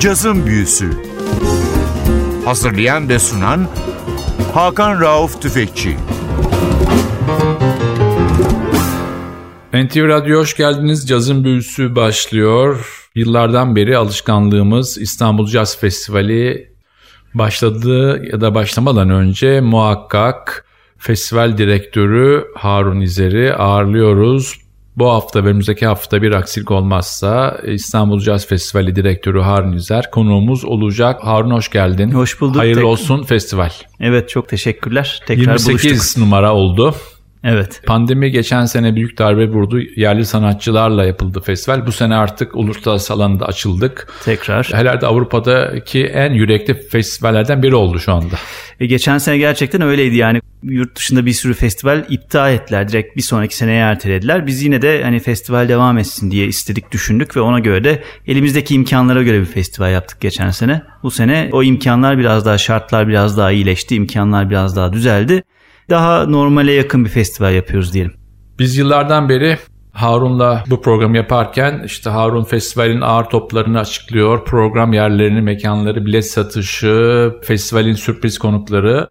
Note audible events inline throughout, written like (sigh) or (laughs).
Cazın Büyüsü Hazırlayan ve sunan Hakan Rauf Tüfekçi NTV Radyo hoş geldiniz. Cazın Büyüsü başlıyor. Yıllardan beri alışkanlığımız İstanbul Caz Festivali başladı ya da başlamadan önce muhakkak festival direktörü Harun İzer'i ağırlıyoruz. Bu hafta ve önümüzdeki hafta bir aksilik olmazsa İstanbul Jazz Festivali Direktörü Harun İzer konuğumuz olacak. Harun hoş geldin. Hoş bulduk. Hayırlı Tek... olsun festival. Evet çok teşekkürler. Tekrar 28 buluştuk. numara oldu. Evet. Pandemi geçen sene büyük darbe vurdu. Yerli sanatçılarla yapıldı festival. Bu sene artık uluslararası alanda açıldık. Tekrar. Herhalde Avrupa'daki en yürekli festivallerden biri oldu şu anda. E, geçen sene gerçekten öyleydi yani. Yurt dışında bir sürü festival iptal ettiler. Direkt bir sonraki seneye ertelediler. Biz yine de hani festival devam etsin diye istedik, düşündük ve ona göre de elimizdeki imkanlara göre bir festival yaptık geçen sene. Bu sene o imkanlar biraz daha, şartlar biraz daha iyileşti, imkanlar biraz daha düzeldi daha normale yakın bir festival yapıyoruz diyelim. Biz yıllardan beri Harun'la bu programı yaparken işte Harun festivalin ağır toplarını açıklıyor. Program yerlerini, mekanları, bilet satışı, festivalin sürpriz konukları.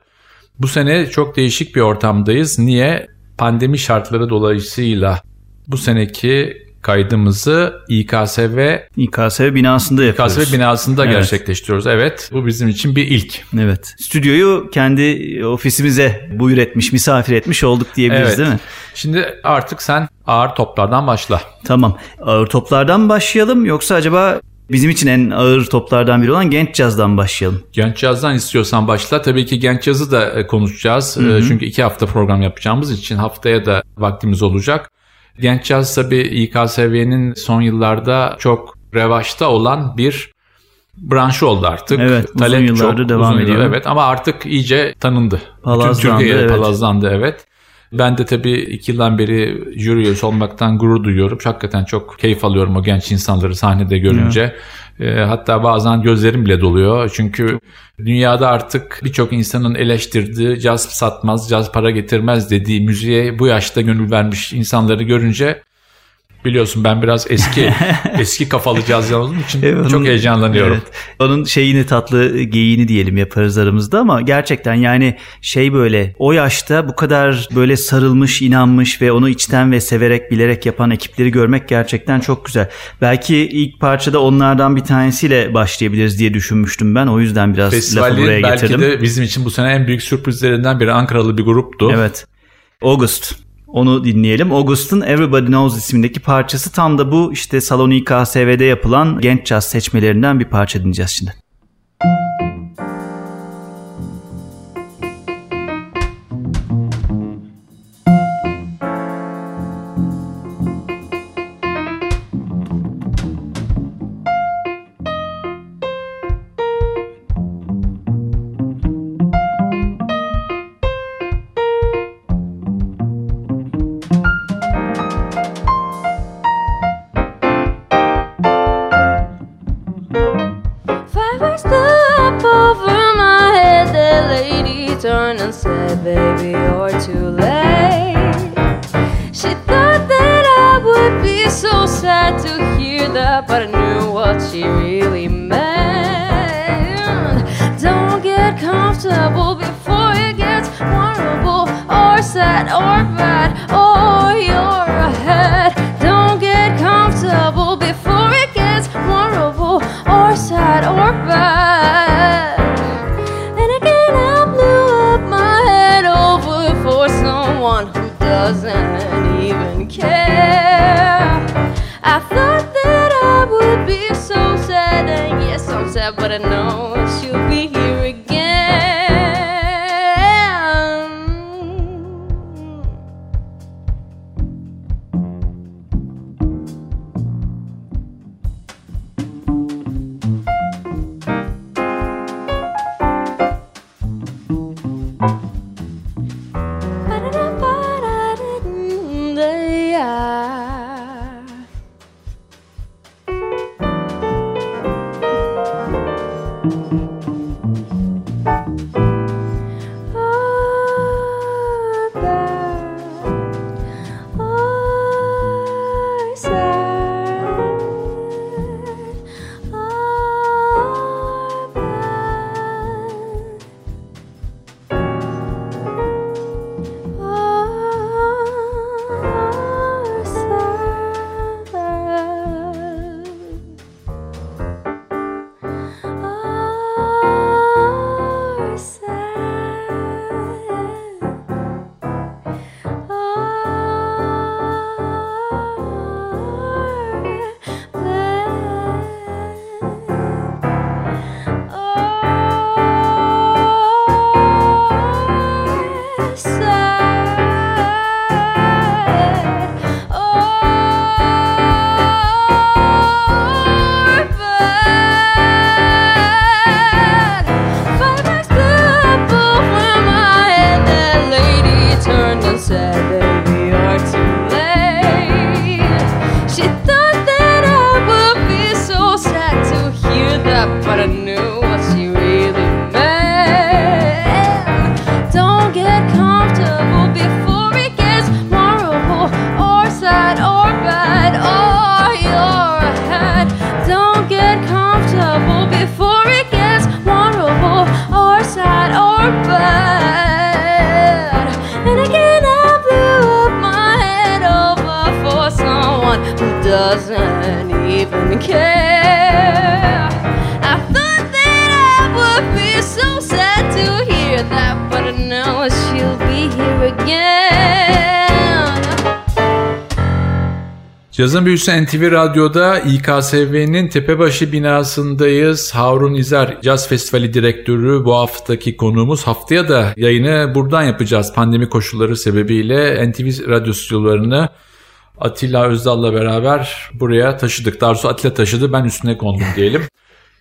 Bu sene çok değişik bir ortamdayız. Niye? Pandemi şartları dolayısıyla bu seneki kaydımızı İKSV İKSV binasında yapıyoruz. İKSV binasında evet. gerçekleştiriyoruz. Evet. Bu bizim için bir ilk. Evet. Stüdyoyu kendi ofisimize buyur etmiş, misafir etmiş olduk diyebiliriz evet. değil mi? Şimdi artık sen ağır toplardan başla. Tamam. Ağır toplardan başlayalım yoksa acaba Bizim için en ağır toplardan biri olan genç cazdan başlayalım. Genç cazdan istiyorsan başla. Tabii ki genç cazı da e, konuşacağız. Hı hı. E, çünkü iki hafta program yapacağımız için haftaya da vaktimiz olacak. Genç caz tabii İKSV'nin son yıllarda çok revaçta olan bir branşı oldu artık. Evet uzun Talep yıllardır çok, devam uzun ediyor. Yıllar, evet ama artık iyice tanındı. Palazlandı. Türkiye'ye evet. palazlandı evet. Ben de tabii iki yıldan beri jüri üyesi olmaktan gurur duyuyorum. Hakikaten çok keyif alıyorum o genç insanları sahnede görünce. Evet. E, hatta bazen gözlerim bile doluyor. Çünkü dünyada artık birçok insanın eleştirdiği caz satmaz, caz para getirmez dediği müziğe bu yaşta gönül vermiş insanları görünce Biliyorsun ben biraz eski (laughs) eski kafalı caz olduğum için evet, çok heyecanlanıyorum. Evet. Onun şeyini tatlı geyiğini diyelim yaparız aramızda ama gerçekten yani şey böyle o yaşta bu kadar böyle sarılmış, inanmış ve onu içten ve severek bilerek yapan ekipleri görmek gerçekten çok güzel. Belki ilk parçada onlardan bir tanesiyle başlayabiliriz diye düşünmüştüm ben. O yüzden biraz Festivalin lafı buraya getirdim. Belki de bizim için bu sene en büyük sürprizlerinden biri Ankaralı bir gruptu. Evet. August. Onu dinleyelim. August'un Everybody Knows ismindeki parçası tam da bu işte Salonika SV'de yapılan genç caz seçmelerinden bir parça dinleyeceğiz şimdi. and said, Baby, you're too late. She thought that I would be so sad to hear that, but I knew what she really meant. Don't get comfortable before it gets vulnerable or sad or bad. but I know it's you. Cazın Büyüsü NTV Radyo'da İKSV'nin Tepebaşı binasındayız. Harun İzer Caz Festivali Direktörü bu haftaki konuğumuz. Haftaya da yayını buradan yapacağız pandemi koşulları sebebiyle NTV radyo stüdyolarını Atilla Özdal'la beraber buraya taşıdık. Darsu Atilla taşıdı ben üstüne kondum diyelim.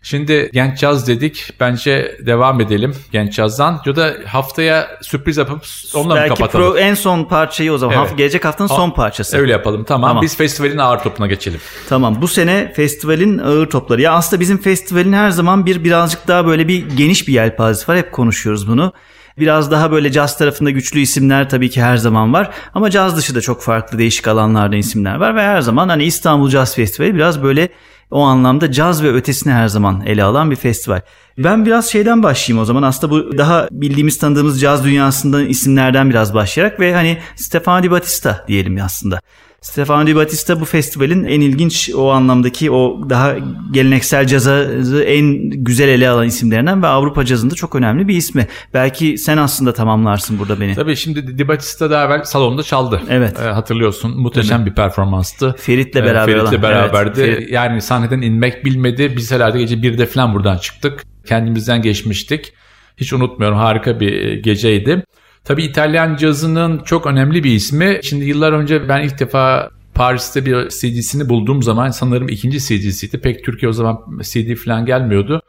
Şimdi Genç Caz dedik. Bence devam edelim Genç Caz'dan. Ya da haftaya sürpriz yapıp onunla mı Belki kapatalım? pro, en son parçayı o zaman. Evet. Haft- gelecek haftanın son parçası. Öyle yapalım tamam. Tamam. Biz festivalin ağır topuna geçelim. Tamam bu sene festivalin ağır topları. Ya aslında bizim festivalin her zaman bir birazcık daha böyle bir geniş bir yelpazesi var. Hep konuşuyoruz bunu. Biraz daha böyle caz tarafında güçlü isimler tabii ki her zaman var. Ama caz dışı da çok farklı değişik alanlarda isimler var. Ve her zaman hani İstanbul Caz Festivali biraz böyle o anlamda caz ve ötesini her zaman ele alan bir festival. Ben biraz şeyden başlayayım o zaman. Aslında bu daha bildiğimiz tanıdığımız caz dünyasından isimlerden biraz başlayarak ve hani Stefano Di Battista diyelim aslında. Stefano Di Battista bu festivalin en ilginç o anlamdaki o daha geleneksel cazı en güzel ele alan isimlerinden ve Avrupa cazında çok önemli bir ismi. Belki sen aslında tamamlarsın burada beni. Tabii şimdi Di Battista daha evvel salonda çaldı. Evet. Ee, hatırlıyorsun. Muhteşem bir performanstı. Ferit'le Ee, beraber Ferit'le olan. beraberdi. Evet, Ferit. Yani sahneden inmek bilmedi. Biz herhalde gece 1'de falan buradan çıktık. Kendimizden geçmiştik. Hiç unutmuyorum. Harika bir e, geceydi. Tabii İtalyan cazının çok önemli bir ismi. Şimdi yıllar önce ben ilk defa Paris'te bir CD'sini bulduğum zaman sanırım ikinci CD'siydi. Pek Türkiye o zaman CD falan gelmiyordu.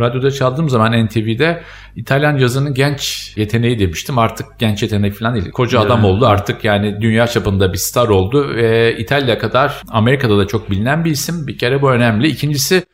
Radyoda çaldığım zaman NTV'de İtalyan cazının genç yeteneği demiştim. Artık genç yetenek falan değil. Koca adam oldu artık yani dünya çapında bir star oldu. Ve İtalya kadar Amerika'da da çok bilinen bir isim. Bir kere bu önemli. İkincisi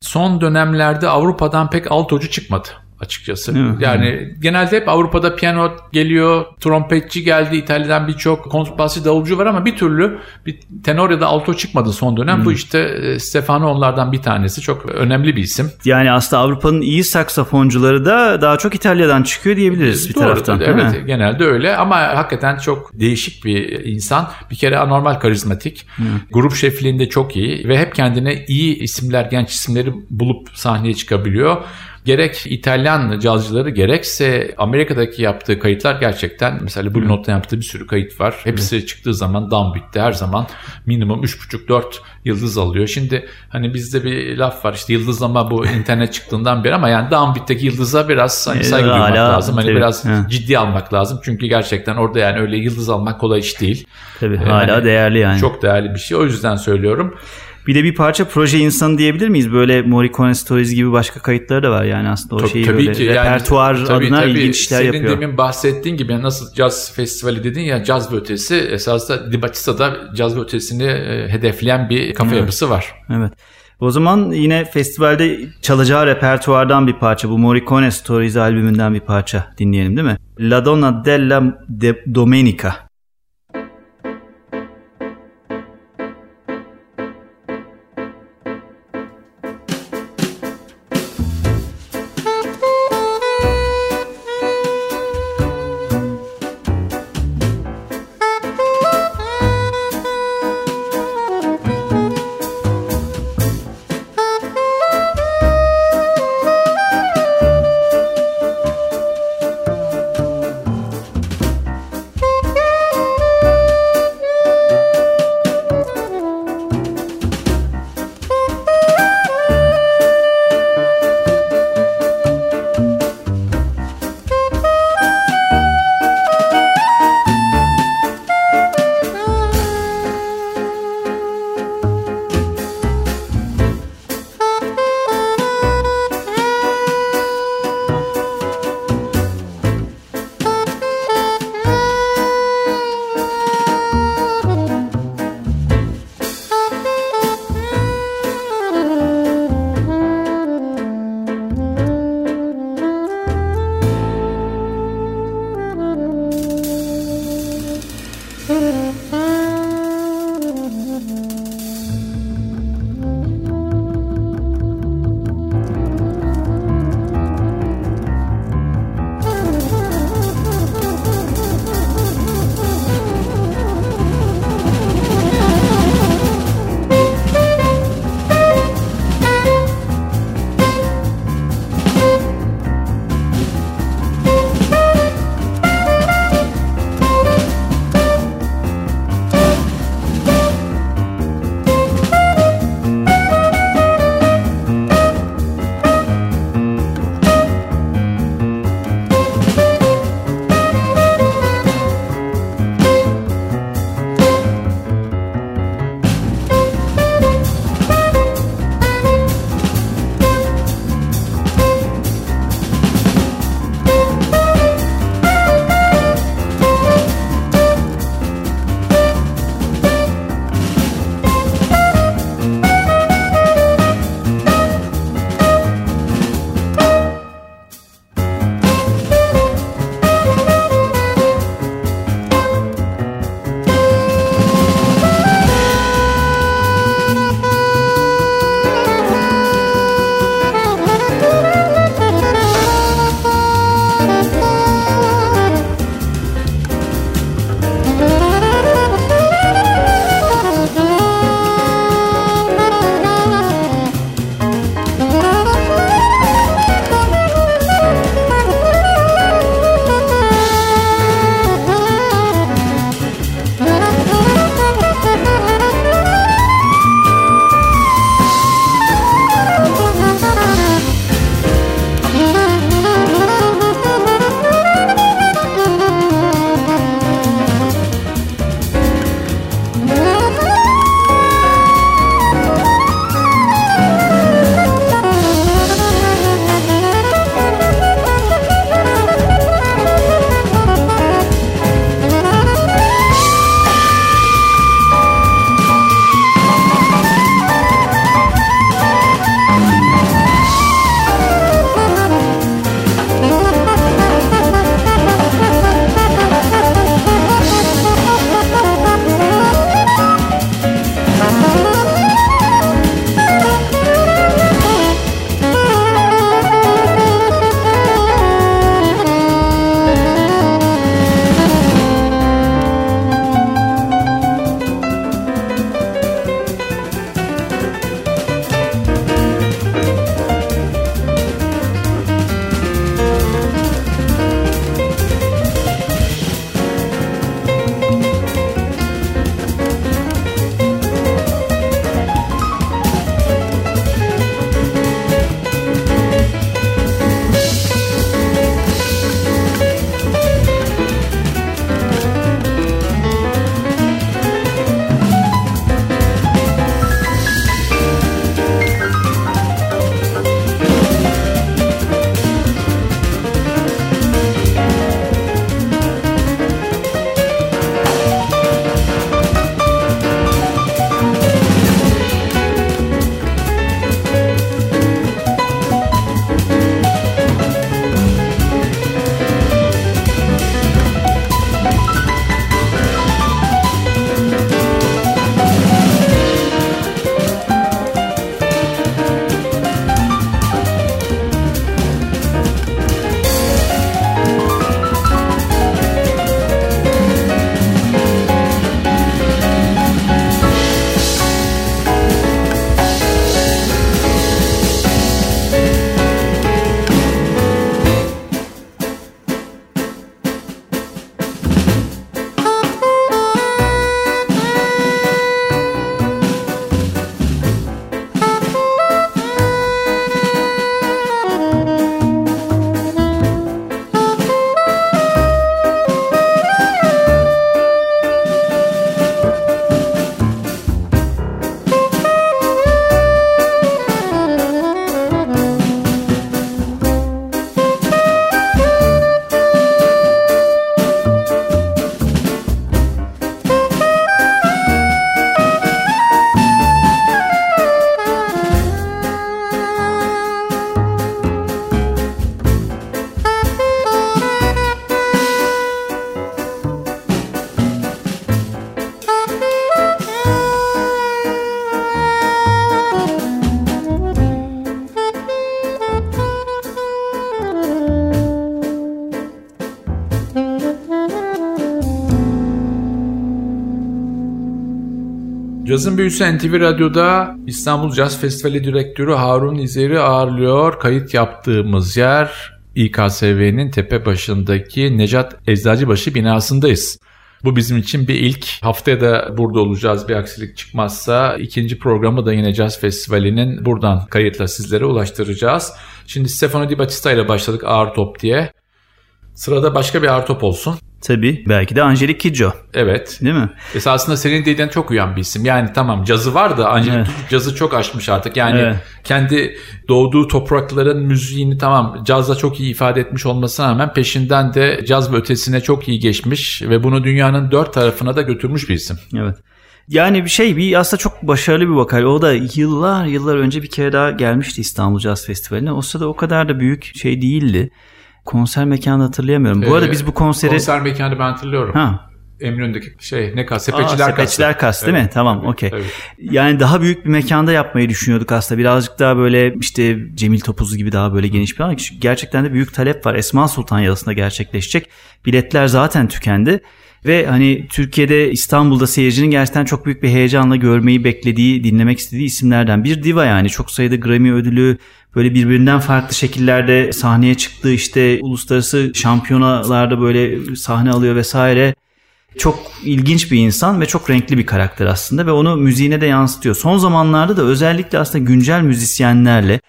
son dönemlerde Avrupa'dan pek altocu çıkmadı açıkçası. Yani genelde hep Avrupa'da piyano geliyor, trompetçi geldi, İtalya'dan birçok kontrbasçı davulcu var ama bir türlü bir tenor ya da alto çıkmadı son dönem. Bu işte e, Stefano onlardan bir tanesi. Çok önemli bir isim. Yani aslında Avrupa'nın iyi saksafoncuları da daha çok İtalya'dan çıkıyor diyebiliriz bir Doğru, taraftan. değil Evet, mi? genelde öyle ama hakikaten çok değişik bir insan. Bir kere anormal karizmatik. Grup şefliğinde çok iyi ve hep kendine iyi isimler, genç isimleri bulup sahneye çıkabiliyor. Gerek İtalyan cazcıları gerekse Amerika'daki yaptığı kayıtlar gerçekten mesela Blue Note'da yaptığı bir sürü kayıt var. Hepsi çıktığı zaman downbeat'te her zaman minimum 3,5-4 yıldız alıyor. Şimdi hani bizde bir laf var işte yıldızlama bu (laughs) internet çıktığından beri ama yani downbeat'teki yıldıza biraz hani saygı duymak hala lazım. Hani tabii, biraz ha. ciddi almak lazım. Çünkü gerçekten orada yani öyle yıldız almak kolay iş değil. Tabii Ee, hala hani değerli yani. Çok değerli bir şey. O yüzden söylüyorum. Bir de bir parça proje insanı diyebilir miyiz? Böyle Morricone Stories gibi başka kayıtları da var yani aslında o Tabii- şeyi tabii böyle ki yani- repertuar tabii- adına tabii. ilginç işler Senin yapıyor. demin bahsettiğin gibi nasıl caz festivali dedin ya caz ve ötesi esasında Di Battista'da caz ve ötesini e, hedefleyen bir kafa yapısı var. Evet. O zaman yine festivalde çalacağı repertuardan bir parça. Bu Morricone Stories albümünden bir parça dinleyelim değil mi? La Donna della De- Domenica. Cazın Büyüsü NTV Radyo'da İstanbul Caz Festivali Direktörü Harun İzer'i ağırlıyor. Kayıt yaptığımız yer İKSV'nin tepe başındaki Necat Eczacıbaşı binasındayız. Bu bizim için bir ilk. Haftaya da burada olacağız bir aksilik çıkmazsa. ikinci programı da yine Jazz Festivali'nin buradan kayıtla sizlere ulaştıracağız. Şimdi Stefano Di Battista ile başladık ağır top diye. Sırada başka bir ağır top olsun. Tabii belki de Angelique Kidjo Evet. değil mi? Esasında senin dediğin çok uyan bir isim. Yani tamam cazı var da ancak Evet. cazı çok aşmış artık. Yani Evet. kendi doğduğu toprakların müziğini tamam cazla çok iyi ifade etmiş olmasına rağmen peşinden de caz ve ötesine çok iyi geçmiş ve bunu dünyanın dört tarafına da götürmüş bir isim. Evet. Yani bir şey bir aslında çok başarılı bir vokal. O da yıllar yıllar önce bir kere daha gelmişti İstanbul Jazz Festivali'ne. O sırada o kadar da büyük şey değildi. Konser mekanı hatırlayamıyorum. Bu arada Ee, biz bu konseri... Konser mekanı ben hatırlıyorum. Ha, Eminönü'ndeki şey ne kas Aa, sepetçiler kası. sepetçiler kas değil mi? Evet, Tamam tabii, okey. Yani daha büyük bir mekanda yapmayı düşünüyorduk aslında. Birazcık daha böyle işte Cemil Topuzlu gibi daha böyle geniş bir alan. Gerçekten de büyük talep var. Esma Sultan Yalısı'nda gerçekleşecek. Biletler zaten tükendi. Ve hani Türkiye'de İstanbul'da seyircinin gerçekten çok büyük bir heyecanla görmeyi beklediği, dinlemek istediği isimlerden bir diva yani. Çok sayıda Grammy ödülü, böyle birbirinden farklı şekillerde sahneye çıktığı işte uluslararası şampiyonalarda böyle sahne alıyor vesaire. Çok ilginç bir insan ve çok renkli bir karakter aslında ve onu müziğine de yansıtıyor. Son zamanlarda da özellikle aslında güncel müzisyenlerle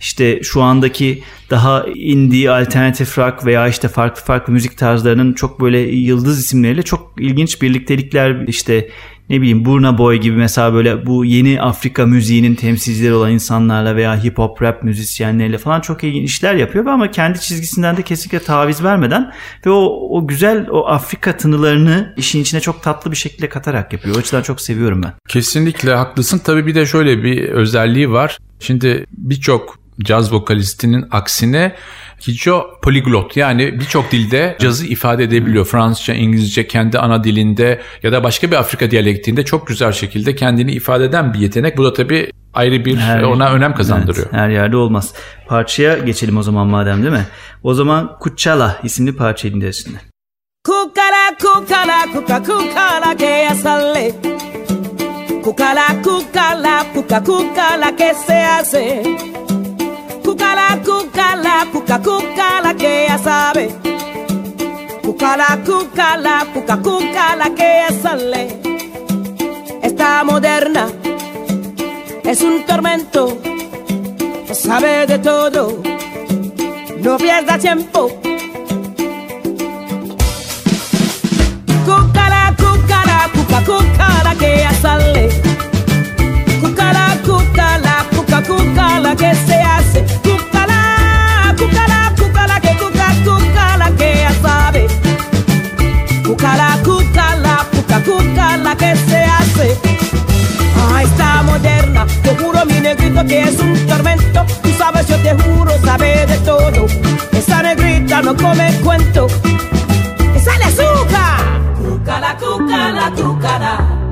işte şu andaki daha indie, alternatif rock veya işte farklı farklı müzik tarzlarının çok böyle yıldız isimleriyle çok ilginç birliktelikler işte ne bileyim Burna Boy gibi mesela böyle bu yeni Afrika müziğinin temsilcileri olan insanlarla veya hip hop rap müzisyenleriyle falan çok ilginç işler yapıyor ama kendi çizgisinden de kesinlikle taviz vermeden ve o, o güzel o Afrika tınılarını işin içine çok tatlı bir şekilde katarak yapıyor. O açıdan çok seviyorum ben. Kesinlikle haklısın. Tabii bir de şöyle bir özelliği var. Şimdi birçok caz vokalistinin aksine Kijo poliglot yani birçok dilde cazı ifade edebiliyor. Fransızca, İngilizce, kendi ana dilinde ya da başka bir Afrika diyalektinde çok güzel şekilde kendini ifade eden bir yetenek. Bu da tabii ayrı bir Her- ona önem kazandırıyor. Evet, her yerde olmaz. Parçaya geçelim o zaman madem değil mi? O zaman Kuchala isimli parçayı dinleriz şimdi. Cucala, cucala, cuca, cucala que ya sale. Cucala, cucala, cuca, cucala que se hace. Cucala, cuca, cucala que ya sabe. Cucala, cucala, cuca, cucala que ya sale. Está moderna, es un tormento, sabe de todo, no pierda tiempo. Cucala, cucala, cuca, cucala que ya sale. Cucala, cucala, cuca, cucala que se cuca, cucala que se hace. Ah, está moderna, te juro mi negrito que es un tormento. Tú sabes, yo te juro, sabe de todo. Esa negrita no come cuento. ¡Esa le azúcar! Cúcala, cúcala, cúcala.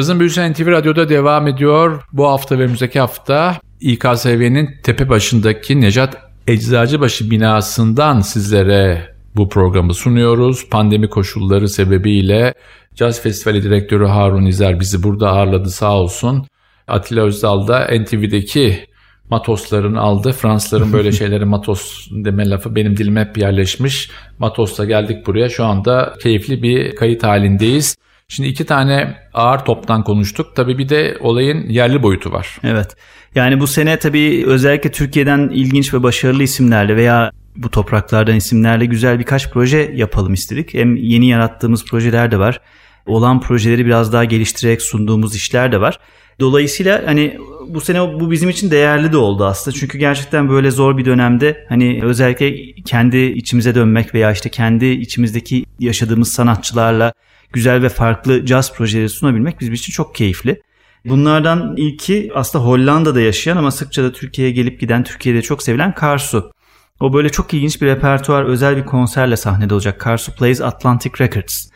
Cazın Büyüsü NTV Radyo'da devam ediyor. Bu hafta ve önümüzdeki hafta İKSV'nin tepe başındaki Necat Eczacıbaşı binasından sizlere bu programı sunuyoruz. Pandemi koşulları sebebiyle Caz Festivali Direktörü Harun İzer bizi burada ağırladı sağ olsun. Atilla Özdal da NTV'deki matosların aldı. Fransızların böyle (laughs) şeyleri matos deme lafı benim dilime hep yerleşmiş. Matos'la geldik buraya. Şu anda keyifli bir kayıt halindeyiz. Şimdi iki tane ağır toptan konuştuk. Tabii bir de olayın yerli boyutu var. Evet. Yani bu sene tabii özellikle Türkiye'den ilginç ve başarılı isimlerle veya bu topraklardan isimlerle güzel birkaç proje yapalım istedik. Hem yeni yarattığımız projeler de var. Olan projeleri biraz daha geliştirerek sunduğumuz işler de var. Dolayısıyla hani bu sene bu bizim için değerli de oldu aslında. Çünkü gerçekten böyle zor bir dönemde hani özellikle kendi içimize dönmek veya işte kendi içimizdeki yaşadığımız sanatçılarla güzel ve farklı caz projeleri sunabilmek bizim için çok keyifli. Bunlardan ilki aslında Hollanda'da yaşayan ama sıkça da Türkiye'ye gelip giden Türkiye'de çok sevilen Karsu. O böyle çok ilginç bir repertuar, özel bir konserle sahnede olacak. Karsu Plays Atlantic Records.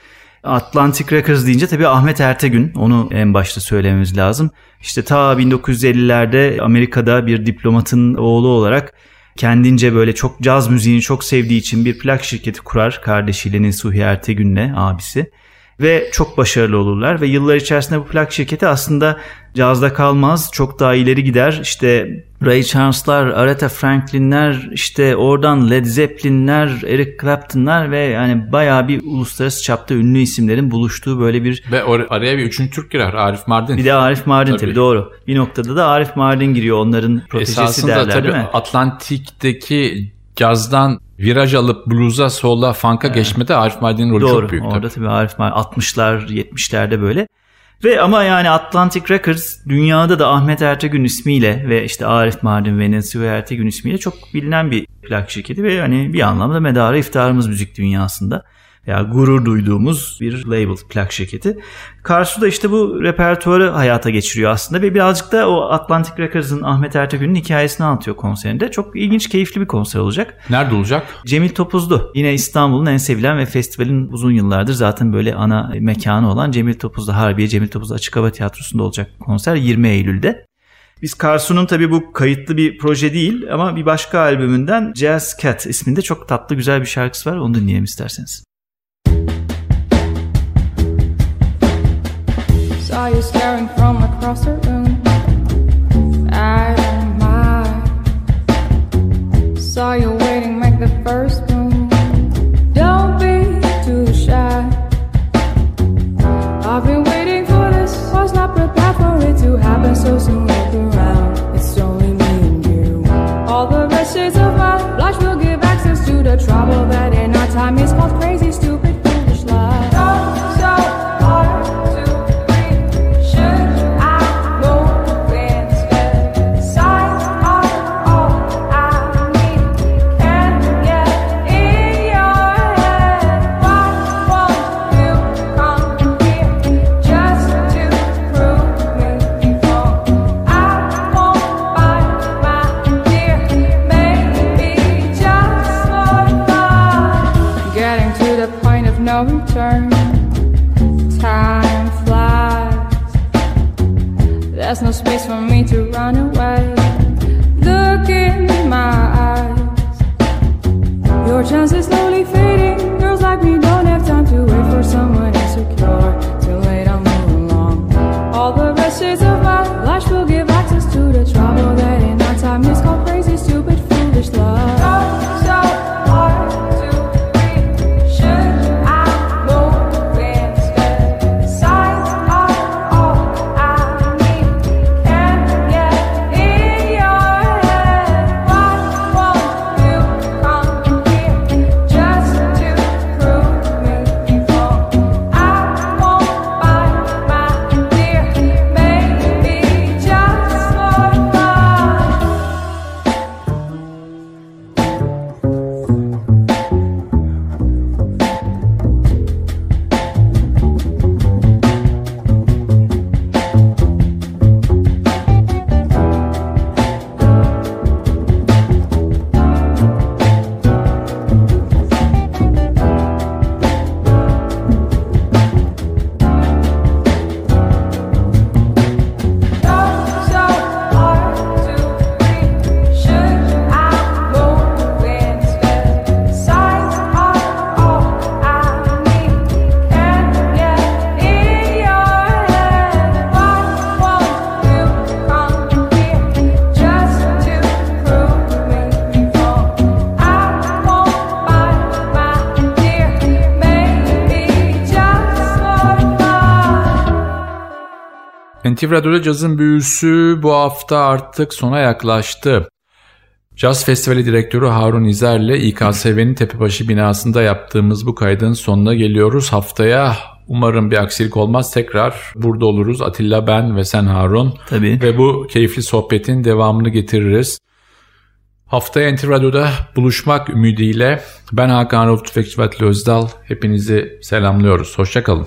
Atlantic Records deyince tabii Ahmet Ertegün onu en başta söylememiz lazım. İşte ta 1950'lerde Amerika'da bir diplomatın oğlu olarak kendince böyle çok caz müziğini çok sevdiği için bir plak şirketi kurar kardeşiyle Nesuhi Ertegün'le abisi ve çok başarılı olurlar ve yıllar içerisinde bu plak şirketi aslında cazda kalmaz çok daha ileri gider işte Ray Charles'lar, Aretha Franklin'ler işte oradan Led Zeppelin'ler, Eric Clapton'lar ve yani bayağı bir uluslararası çapta ünlü isimlerin buluştuğu böyle bir Ve or- araya bir üçüncü Türk girer Arif Mardin. bir de Arif Mardin tabii, Tabii. doğru. Bir noktada da Arif Mardin giriyor onların protejesi Esasında derler tabii değil mi? Atlantik'teki cazdan viraj alıp bluza, sola, funk'a geçmede Arif Mardin'in rolü Doğru. çok büyük. Orada tabii. tabii Arif Mardin 60'lar 70'lerde böyle. Ve ama yani Atlantic Records dünyada da Ahmet Ertegün ismiyle ve işte Arif Mardin ve ve Ertegün ismiyle çok bilinen bir plak şirketi ve hani bir anlamda medarı iftarımız müzik dünyasında. Ya gurur duyduğumuz bir label plak şirketi. Karsu da işte bu repertuarı hayata geçiriyor aslında ve birazcık da o Atlantic Records'ın Ahmet Ertegün'ün hikayesini anlatıyor konserinde. Çok ilginç, keyifli bir konser olacak. Nerede olacak? Cemil Topuzlu yine İstanbul'un en sevilen ve festivalin uzun yıllardır zaten böyle ana mekanı olan Cemil Topuzlu Harbiye Cemil Topuzlu Açık Hava Tiyatrosu'nda olacak konser 20 Eylül'de. Biz Karsu'nun tabii bu kayıtlı bir proje değil ama bir başka albümünden Jazz Cat isminde çok tatlı güzel bir şarkısı var. Onu dinleyelim isterseniz. Saw you staring from across the room. I don't mind. Saw you waiting, make the first away. Look in my eyes. Your chance NTV Radyo'da cazın büyüsü bu hafta artık sona yaklaştı. Caz Festivali Direktörü Harun İzer ile İKSV'nin Tepebaşı binasında yaptığımız bu kaydın sonuna geliyoruz. Haftaya umarım bir aksilik olmaz tekrar burada oluruz. Atilla ben ve sen Harun. Tabii. Ve bu keyifli sohbetin devamını getiririz. Haftaya NTV Radyo'da buluşmak ümidiyle ben Hakan Rauf Tüfekçi Özdal. Hepinizi selamlıyoruz. Hoşçakalın.